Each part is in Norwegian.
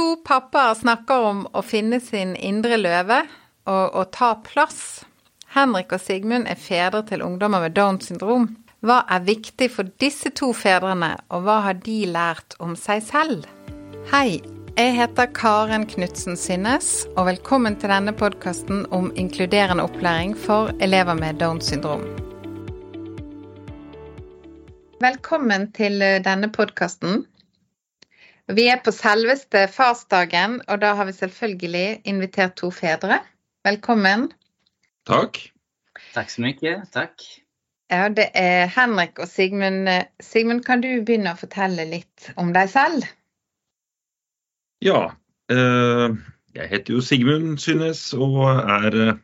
To pappaer snakker om å finne sin indre løve og å ta plass. Henrik og Sigmund er fedre til ungdommer med Downs syndrom. Hva er viktig for disse to fedrene, og hva har de lært om seg selv? Hei, jeg heter Karen Knutsen Synnes, og velkommen til denne podkasten om inkluderende opplæring for elever med Downs syndrom. Velkommen til denne podkasten. Vi er på selveste farsdagen, og da har vi selvfølgelig invitert to fedre. Velkommen. Takk. Takk så mye. Takk. Ja, det er Henrik og Sigmund. Sigmund, kan du begynne å fortelle litt om deg selv? Ja. Eh, jeg heter jo Sigmund Synnes og er eh,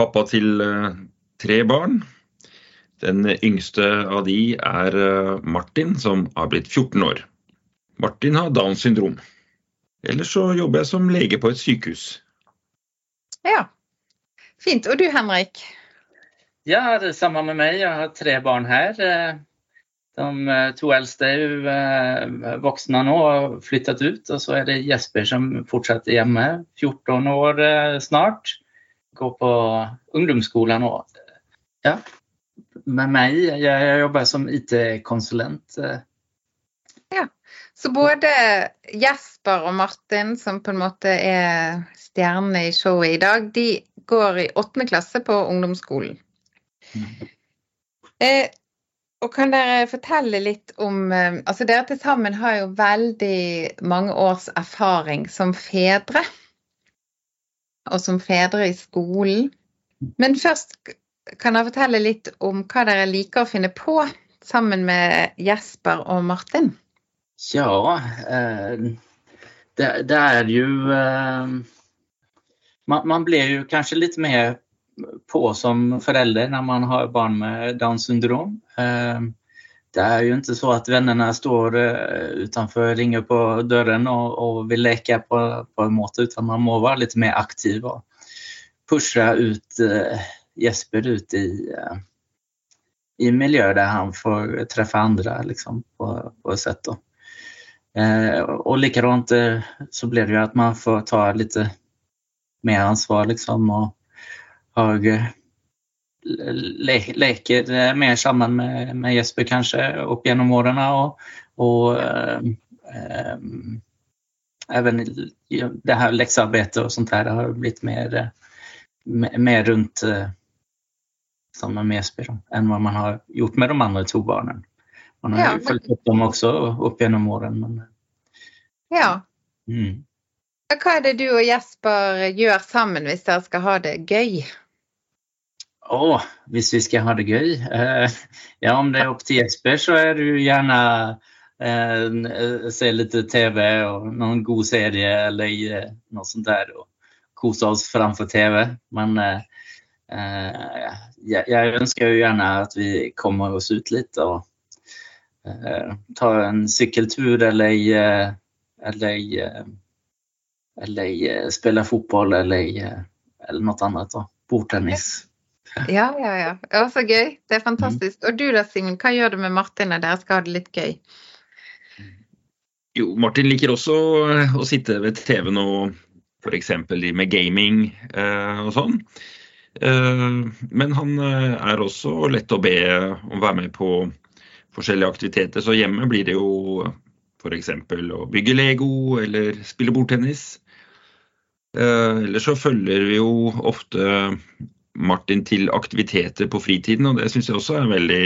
pappa til eh, tre barn. Den yngste av de er Martin, som har blitt 14 år. Martin har Downs syndrom. Ellers så jobber jeg som lege på et sykehus. Ja, fint. Og du Henrik? Ja, det samme med meg. Jeg har tre barn her. De eh, to eldste er jo eh, voksne nå og flyttet ut. Og så er det Jesper som fortsetter hjemme. 14 år eh, snart. Går på ungdomsskolen nå. Ja, med meg. Jeg jobber som IT-konsulent. Ja, så både Jesper og Martin, som på en måte er stjernene i showet i dag, de går i åttende klasse på ungdomsskolen. Mm. Eh, og kan dere fortelle litt om Altså dere til sammen har jo veldig mange års erfaring som fedre. Og som fedre i skolen. Men først kan dere fortelle litt om hva dere liker å finne på sammen med Jesper og Martin? Ja, eh, det, det, är ju... Eh, man, man, blir ju kanske lite mer på som förälder när man har barn med Downs syndrom. Eh, det är ju inte så att vännerna står utanför, ringer på dörren och, och vill leka på, på en måte utan man må vara lite mer aktiv och pusha ut Jesper ut i, i en miljö där han får träffa andra liksom, på, på ett sätt. Då. Eh, och likadant eh, så blir det ju att man får ta lite mer ansvar liksom och har eh, le leker eh, mer samman med, med Jesper kanske upp genom åren och, och eh, eh, även det här läxarbete och sånt her har blivit mer, mer runt samma med Jesper då, än man har gjort med de andra två barnen. Man har ja, men... fulgt opp dem også opp gjennom årene, Men... Ja. Mm. Hva er det du og Jesper gjør sammen hvis dere skal ha det gøy? Åh, hvis vi skal ha det gøy? Eh, ja, om det er opp til Jesper så er det jo gjerne eh, se litt TV og noen god serie eller eh, noe sånt der. Og kose oss framfor TV. Men eh, eh, jeg, jeg ønsker jo gjerne at vi kommer oss ut litt. og Eh, ta en sykkeltur eller, eh, eller, eh, eller spille fotball eller, eller noe annet. Då. Bordtennis. Ja, ja, ja. ja. Så gøy. Det er fantastisk. Og du da, Simen, hva gjør du med Martin når dere skal ha det litt gøy? Jo, Martin liker også å sitte ved TV-en og f.eks. med gaming eh, og sånn. Eh, men han er også lett å be om å være med på forskjellige aktiviteter. Så hjemme blir det jo f.eks. å bygge Lego eller spille bordtennis. Eh, Eller så følger vi jo ofte Martin til aktiviteter på fritiden, og det syns jeg også er veldig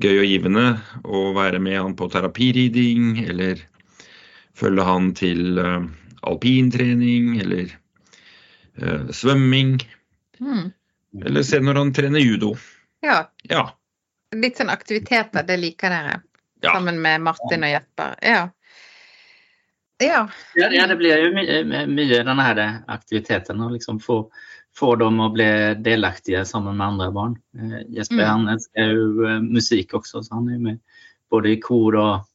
gøy og givende. Å være med han på terapiriding, eller følge han til uh, alpintrening, eller uh, svømming. Mm. Eller se når han trener judo. Ja. ja. Litt sånn aktiviteter, det liker dere? Ja. Sammen med Martin og Jesper? Ja. Ja. ja, det blir jo mye, mye denne her aktiviteten. Å liksom få, få, dem å bli delaktige sammen med andre barn. Eh, Jesper mm. han elsker jo eh, musikk også, så han er jo med både i kor og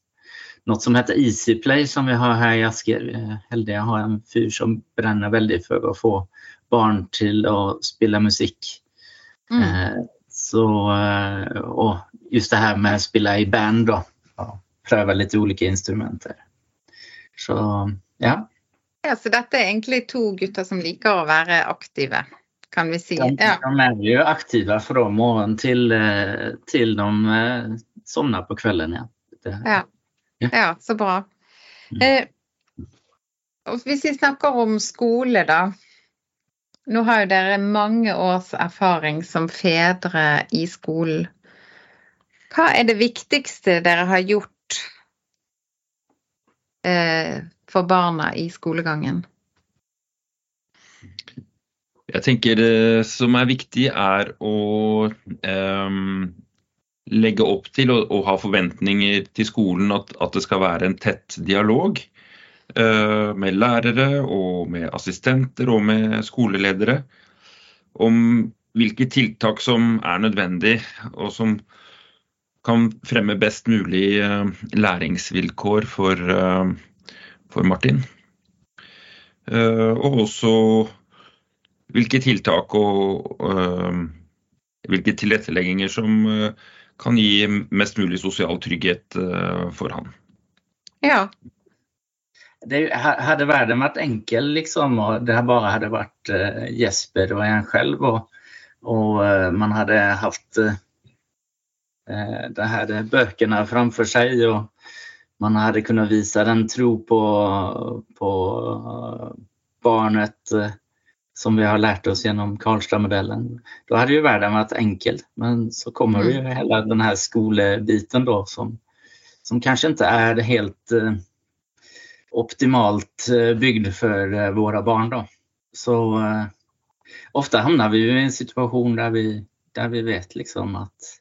noe som heter Easyplay som vi har her i Asker. Vi er heldige å ha en fyr som brenner veldig for å få barn til å spille musikk. Mm. Eh, så, eh, och just det här med att spela i band då. Ja, pröva lite olika instrumenter. Så Ja. ja. Så dette er egentlig to gutter som liker å være aktive, kan vi si. De, Ja. de er jo aktive fra morgen til, eh, til de eh, sovner på kvelden. Ja. Det, Ja. ja, så bra. Eh, hvis vi snakker om skole, da. Nå har jo dere mange års erfaring som fedre i skolen. Hva er det viktigste dere har gjort eh, for barna i skolegangen? Jeg tenker det som er viktig, er å ehm, legge opp til og, og ha forventninger til skolen at, at det skal være en tett dialog eh, med lærere og med assistenter og med skoleledere om hvilke tiltak som er nødvendig og som kan fremme best mulig eh, læringsvilkår for, eh, for Martin. Eh, og også hvilke tiltak og hvilke tilrettelegginger som kan gi mest mulig sosial trygghet for han. Ja. Det hadde verden vært enkel liksom, og det hadde vært eh, Jesper og en selv, og, og eh, man hadde hatt eh, det her bøkene framfor seg, og man hadde kunnet vise den tro på, på barnet eh, som vi har lært oss gjennom Karlstad-modellen. Da hadde jo verden vært enkel, men så kommer jo hele denne skolebiten da, som, som kanskje ikke er helt eh, optimalt eh, bygd for eh, våre barn. Da. Så eh, ofte havner vi i en situasjon der vi, der vi vet liksom at,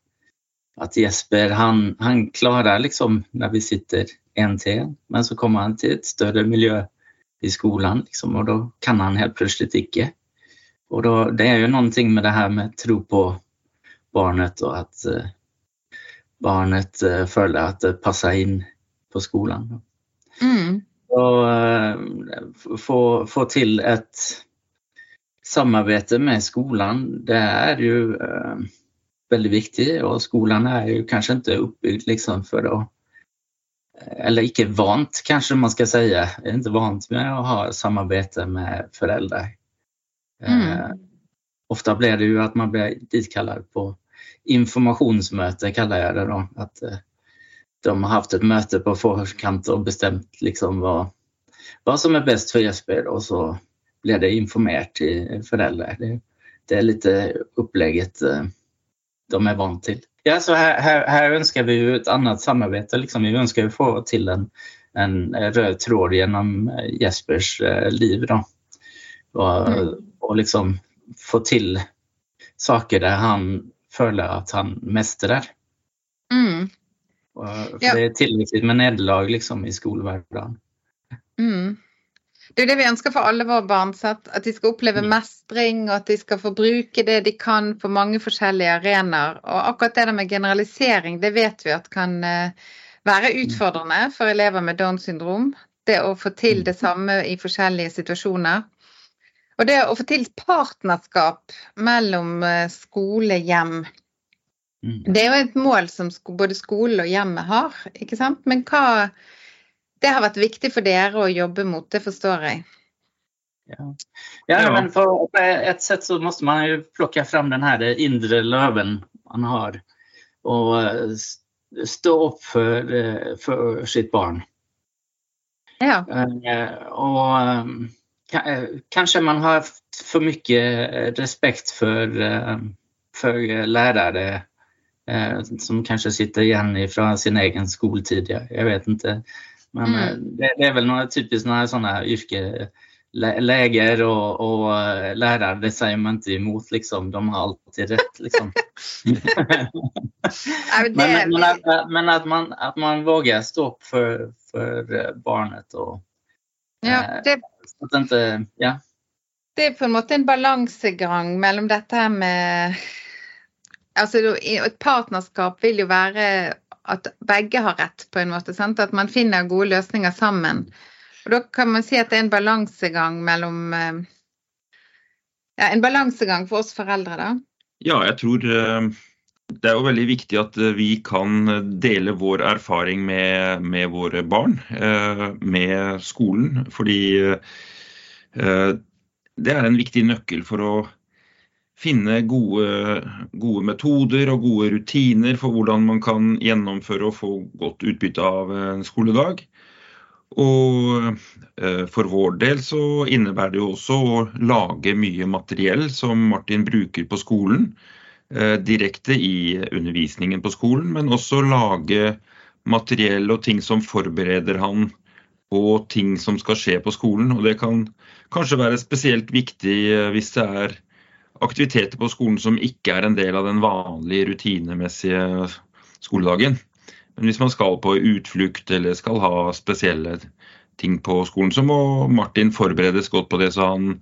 at Jesper han, han klarer liksom når vi sitter en til en, men så kommer han til et større miljø i skolen, liksom, og da kan han helt plutselig ikke. Og da, det er jo noe med det her med tro på barnet, og at eh, barnet eh, føler at det passer inn på skolen. Mm. Og eh, få, få til et samarbeid med skolen, det er jo eh, veldig viktig. Og skolen er jo kanskje ikke oppbygd liksom for å Eller ikke vant, kanskje man skal si. Er ikke vant med å ha samarbeid med foreldre. Eh, Mm. ofte blir det jo at man blir ditkallad på informasjonsmøte, kaller jeg det da. At eh, de har hatt et møte på forkant og bestemt liksom hva, hva som er best for Jesper, og så blir det informert til foreldre. Det, det litt eh, opplegget eh, de er vant til. Ja, så her, her, her ønsker vi jo et annet samarbeid. Liksom. Vi ønsker å få til en, en rød tråd gjennom Jespers eh, liv. Da. Og, Mm. og liksom få til saker der han føler at han mestrer. Mm. For Ja. Det er tillegg med nederlag liksom, i skolehverdagen. Mm. Det er jo det vi ønsker for alle våre barn. At, at de skal oppleve Mm. mestring, og at de skal få bruke det de kan på mange forskjellige arenaer. Og akkurat det der med generalisering, det vet vi at kan eh, være utfordrende for elever med Downs syndrom. Det å få til det samme i forskjellige situasjoner. Og det å få til partnerskap mellom eh, skole, hjem. Mm. Det er jo et mål som både skolen og hjemmet har, ikke sant. Men hva Det har vært viktig for dere å jobbe mot, det forstår jeg. Ja, Ja. men på på ett sätt så måste man ju plocka fram den här indre löven man har och eh, stå opp for, for sitt barn. Ja. Og Och eh, ka- eh, kanske man har haft för mycket eh, respekt for, for för lärare eh, som kanske sitter igen ifrån sin egen skoltid. Jag, jag vet inte. Men Mm. eh, det, det är väl några, typiskt några sådana yrke, lä- läger och, och eh, lärare, det säger man inte emot liksom. De har alltid rätt liksom. Men men, att, men att, man, att man vågar stå upp för, för eh, barnet och ja, eh, det, att inte, ja. det er på en måte en balansegang mellom dette her med Altså, et partnerskap vil jo være at begge har rett, på en måte. Sant? At man finner gode løsninger sammen. Og da kan man si at det er en balansegang mellom eh, Ja, en balansegang for oss foreldre, da. Ja, jeg tror, eh, det er jo veldig viktig at vi kan dele vår erfaring med, med våre barn, med skolen. Fordi det er en viktig nøkkel for å finne gode, gode, metoder og gode rutiner for hvordan man kan gjennomføre og få godt utbytte av en skoledag. Og eh, for vår del så innebærer det jo også å lage mye materiell som Martin bruker på skolen. Eh, direkte i undervisningen på skolen, men også lage materiell og ting som forbereder han på ting som skal skje på skolen. Og det kan kanskje være spesielt viktig eh, hvis det er aktiviteter på skolen som ikke er en del av den vanlige rutinemessige skoledagen. Men hvis man skal på utflukt eller skal ha spesielle ting på skolen, så må Martin forberedes godt på det, så han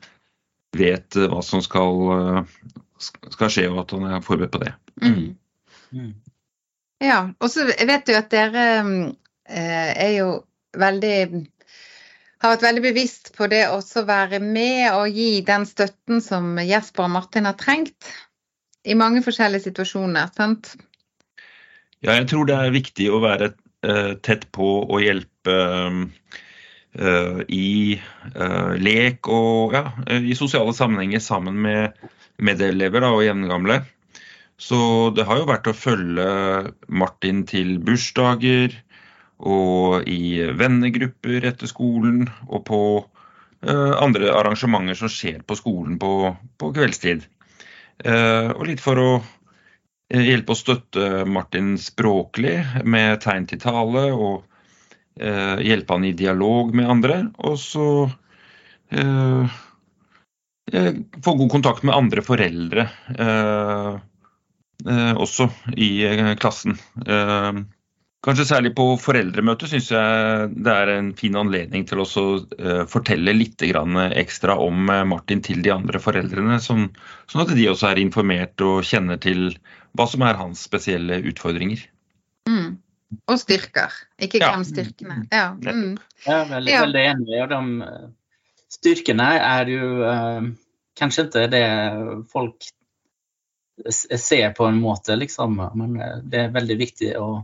vet eh, hva som skal, eh, skal skje, og at han er forberedt på det. Mm. Mm. Ja, og så vet du at dere eh, er jo veldig har vært veldig bevisst på det å være med og gi den støtten som Jesper og Martin har trengt i mange forskjellige situasjoner. sant? Ja, jeg tror det er viktig å være uh, tett på å hjelpe uh, i uh, lek og ja, i sosiale sammenhenger sammen med medelever og jevngamle. Så det har jo vært å følge Martin til bursdager, og i vennegrupper etter skolen, og på uh, andre arrangementer som skjer på skolen på, på kveldstid. Uh, og litt for å eh, hjelpe å støtte Martin språklig med tegn til tale, og uh, hjelpe han i dialog med andre. Og så få god kontakt med andre foreldre også i klassen. Kanskje særlig på foreldremøtet syns jeg det er en fin anledning til å uh, fortelle litt ekstra om eh, Martin til de andre foreldrene, sånn, at de også er informert og kjenner til hva som er hans spesielle utfordringer. Mm. Og styrker. Ikke glem ja. styrkene. Ja, mm. Jeg er veldig, ja. veldig enig. Og de eh, styrkene er jo uh, kanskje ikke det folk ser på en måte, liksom, men det er veldig viktig å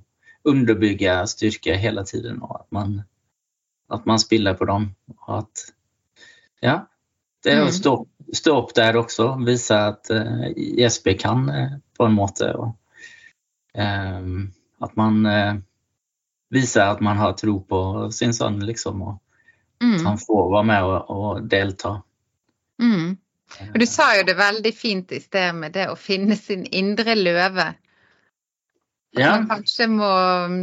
underbygge styrka hele tiden og at man, att man spiller på dem. Och att, ja, det å mm. stå, stå opp der også, vise at eh, Jesper kan eh, på en måte. Og, eh, at man viser at man har tro på sin sønn, liksom. och mm. att han får være med og, och delta. Mm. Og Du sa jo det veldig fint i sted med det å finne sin indre løve. Ja. Man kanskje må mm,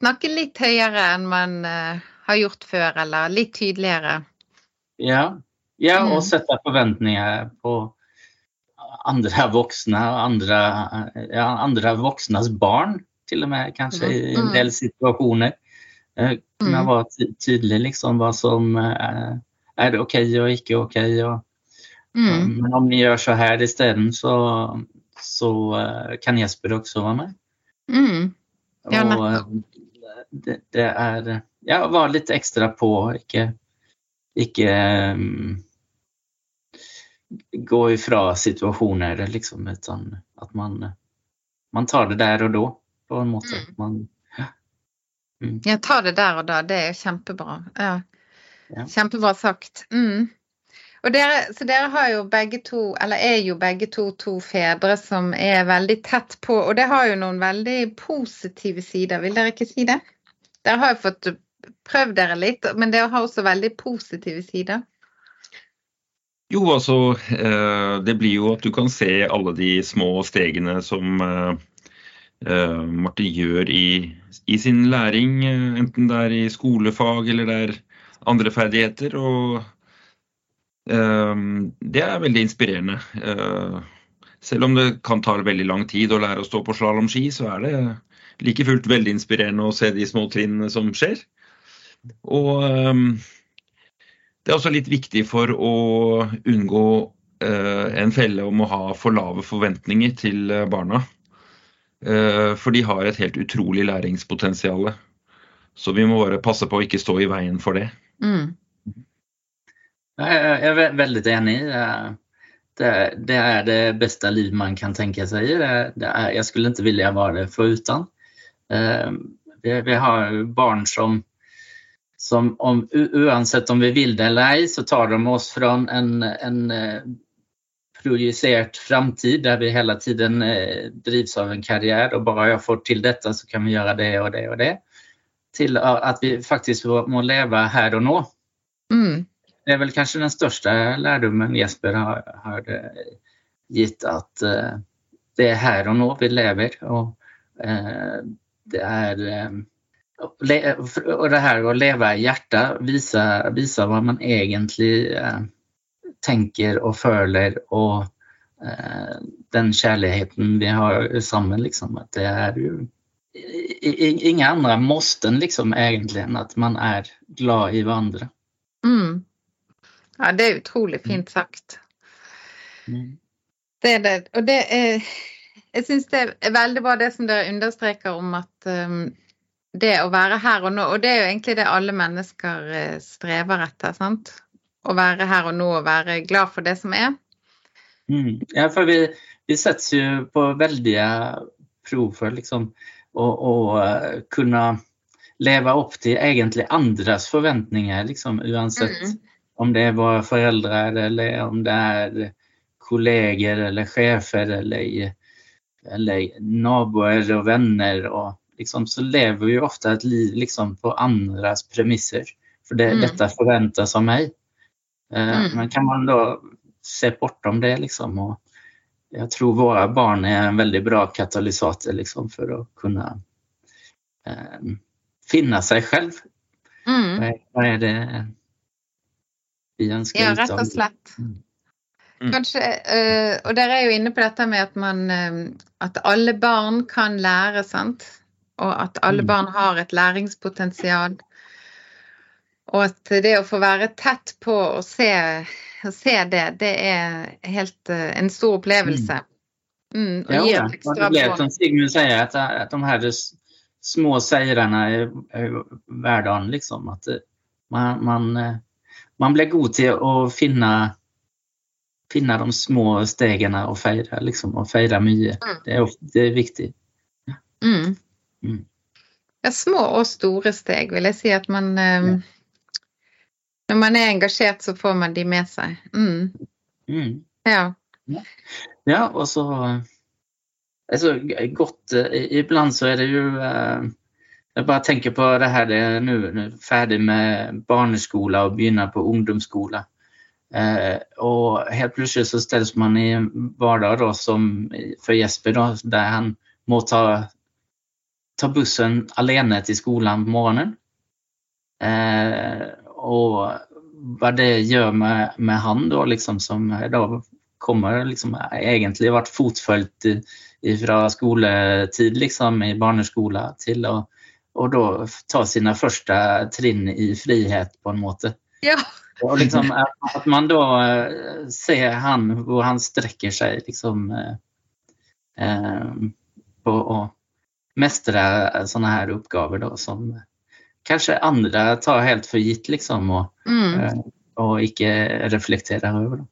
snakke litt høyere enn man uh, har gjort før, eller litt tydeligere. Ja, ja og mm. sette forventninger på andre voksne og andre, ja, andre voksnes barn, til og med kanskje i en mm. del situasjoner. Kunne være tydelig liksom hva som uh, er OK og ikke OK. Og, mm. Men om vi gjør så her isteden, så, så kan Jesper også være med. Mm. Ja, og eh, det, det, er Ja, var litt ekstra på, ikke, ikke um, gå ifra situasjoner, liksom, utan at man, man tar det der og da, på en måte. Mm. Man, ja. Mm. ja, ta det der og da. Det er kjempebra. Ja. Ja. Kjempebra sagt. Mm. Dere, så dere har jo begge to, eller er jo begge to to fedre som er veldig tett på, og det har jo noen veldig positive sider, vil dere ikke si det? Dere har jo fått prøvd dere litt, men dere har også veldig positive sider. Jo, altså eh, Det blir jo at du kan se alle de små stegene som eh, eh, Martin gjør i, i sin læring, enten det er i skolefag eller det er andre ferdigheter. og det er veldig inspirerende. Ehm, selv om det kan ta veldig lang tid å lære å stå på slalåmski, så er det like fullt veldig inspirerende å se de små trinnene som skjer. Og ehm, det er også litt viktig for å unngå eh, en felle om å ha for lave forventninger til eh, barna. For de har et helt utrolig læringspotensial. Så vi må bare passe på å ikke stå i veien for det. Mm. Jeg er veldig enig. det, det, er det beste liv man kan tenke seg. Det, det jag skulle ikke ville være det foruten. Eh, vi, vi, har barn som, som om, uansett om vi vil det eller ei, så tar de oss fra en, en projisert framtid der vi hele tiden eh, drivs av en karriere og bare jeg får til dette, så kan vi gjøre det og det og det. Til at vi faktisk må leve her og nå. Mm det er vel kanskje den største lærdommen Jesper har, har gitt, at eh, det er her og nå vi lever. Og uh, det er eh, Og det her å leve i hjertet viser, visa hva man egentlig uh, tenker og føler, og eh, den kjærligheten vi har sammen, Liksom, At det er jo Ingen andre måsten liksom egentligen, at man er glad i hverandre. Mm. Ja, det er utrolig fint sagt. Mm. Det er det. Og det er Jeg syns det er veldig bra det som dere understreker om at um, det å være her og nå, og det er jo egentlig det alle mennesker uh, strever etter. sant? Å være her og nå og være glad for det som er. Mm. Ja, for vi, vi sätts jo på veldige prov for liksom att uh, kunne leve opp til egentlig andres forventninger, liksom uansett. mm om det er våre foreldre eller om det er kolleger eller chefer eller, eller naboer och vänner. Och liksom, så lever vi ofta ett liv liksom på andras premisser. För det, mm. detta förväntas av mig. Eh, mm. Men kan man da se bortom det liksom och jag tror våre barn er en veldig bra katalysator liksom för att kunna eh, finne seg selv. Mm. Hva er det ja, rett og slett. Mm. mm. Kanskje, uh, og dere er jo inne på dette med at, man, uh, at alle barn kan lære, sant? Og at alle mm. barn har et læringspotensial. Og at det å få være tett på og se, se det, det er helt uh, en stor opplevelse. Mm, og ja, extra det blir som Sigmund sier, at, at de her små seirene i, i vardagen, liksom, At man, man man blir god til å finne finne de små stegene og feire, liksom, og feire mye. Mm. Det, er det är viktigt. Mm. Mm. Ja, små og store steg vil jeg si at man ja. Når man er engasjert, så får man de med seg. Mm. Mm. Ja. ja. og så altså, godt ibland så er det jo uh, jag bare tenker på det her det er nu, nu med barneskola og begynner på ungdomsskola. Eh, og helt plutselig så stilles man i en vardag som for Jesper da, der han må ta, ta bussen alene til skolan på morgenen. Eh, og hva det gjør med, med han da, liksom, som da kommer liksom egentlig vært fotfulgt fra skoletid liksom, i barneskola til att och da ta sine første trinn i frihet på en måte. Ja. Og liksom, at man då eh, ser han, hvor han strekker seg, liksom, eh, eh på å mestre sånne her oppgaver da, som kanskje andre tar helt for gitt liksom, og, mm. Eh, Og inte reflekterar över.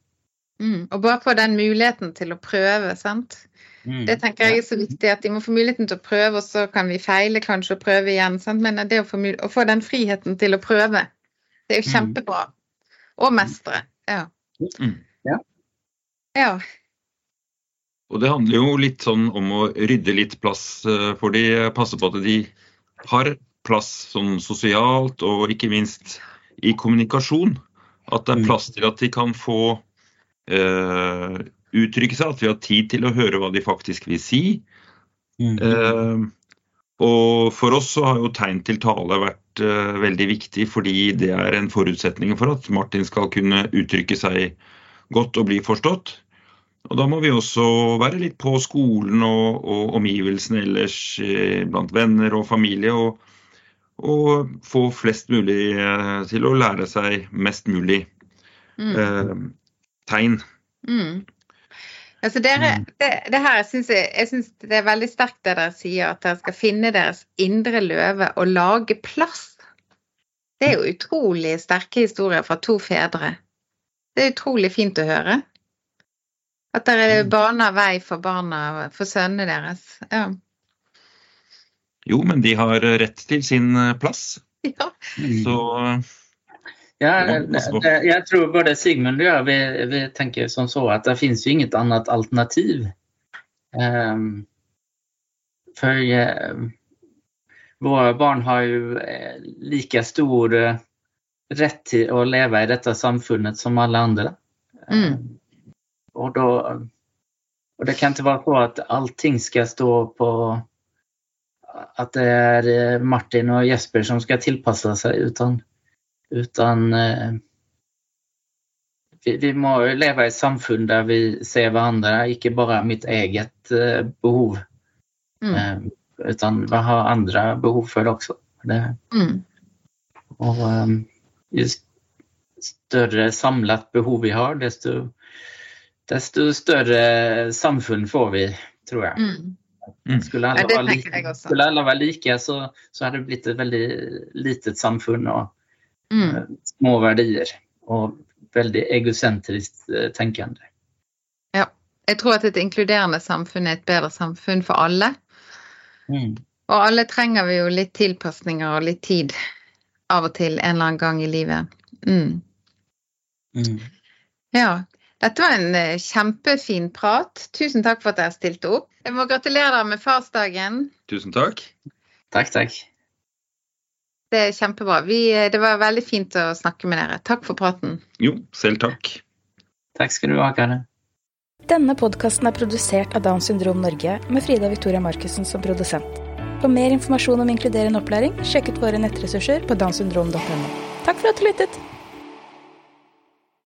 Mm. Og bare få den muligheten til å prøve, sant? Mm. Det tenker jeg er så viktig at de må få muligheten til å prøve, og så kan vi feile kanskje og prøve igjen. Sant? Men det å få, å få, den friheten til å prøve, det er jo mm. kjempebra. Og mestre. Ja. Mm. ja. ja. Og det handler jo litt sånn om å rydde litt plass eh, for de, passe på at de har plass sånn sosialt og ikke minst i kommunikasjon. At det er plass til at de kan få eh, uttrykke seg, at vi har tid til å høre hva de faktisk vil si. Mm. Uh, og for oss så har jo tegn til tale vært uh, veldig viktig, fordi det er en forutsetning for at Martin skal kunne uttrykke seg godt og bli forstått. Og da må vi også være litt på skolen og, og omgivelsene ellers eh, blant venner og familie. Og, og, få flest mulig eh, til å lære seg mest mulig mm. eh, tegn. Mm. Altså dere, mm. det, det, her synes jeg, jeg synes det er veldig sterkt det dere sier, at dere skal finne deres indre løve og lage plass. Det er jo utrolig sterke historier fra to fedre. Det er utrolig fint å høre. At dere baner vei for barna, for sønnene deres. Ja. Jo, men de har rett til sin eh, plass. ja. Så Ja, det, jag tror både Sigmund och jag vi, vi tänker som så att det finns ju inget annat alternativ. Um, för uh, våra barn har ju eh, lika stor rett rätt till att leva i detta samfundet som alla andra. Mm. Um, och, då, och det kan inte vara så att allting ska stå på att det är eh, Martin och Jesper som ska tillpassa sig utan utan eh, vi, vi må jo leve i et samfunn der vi ser hverandre, ikke bare mitt eget eh, behov. Mm. Eh, utan vi har andre behov for det også. Det, Mm. og eh, jo større samlet behov vi har, desto, desto større samfunn får vi, tror jeg. Mm. Mm. Skulle alle, ja, være like, skulle alle være like, så, så hadde det blitt et veldig litet samfunn. og Mm. eh, små verdier og veldig egosentrisk tenkende. Ja. Jeg tror at et inkluderende samfunn er et bedre samfunn for alle. Mm. Og alle trenger vi jo litt tilpasninger og litt tid av og til en eller annen gang i livet. Mm. Mm. Ja. Dette var en eh, kjempefin prat. Tusen takk for at dere stilte opp. Jeg må gratulere dere med farsdagen. tusen takk. Takk, takk. Det er kjempebra. Vi, eh, det var veldig fint å snakke med dere. Takk for praten. Jo, selv takk. Takk skal du ha, Karen. Denne podkasten er produsert av Downs syndrom Norge med Frida Victoria Markussen som produsent. For mer informasjon om inkluderende opplæring, sjekk ut våre nettressurser på downsyndrom.no. Takk for at du lyttet!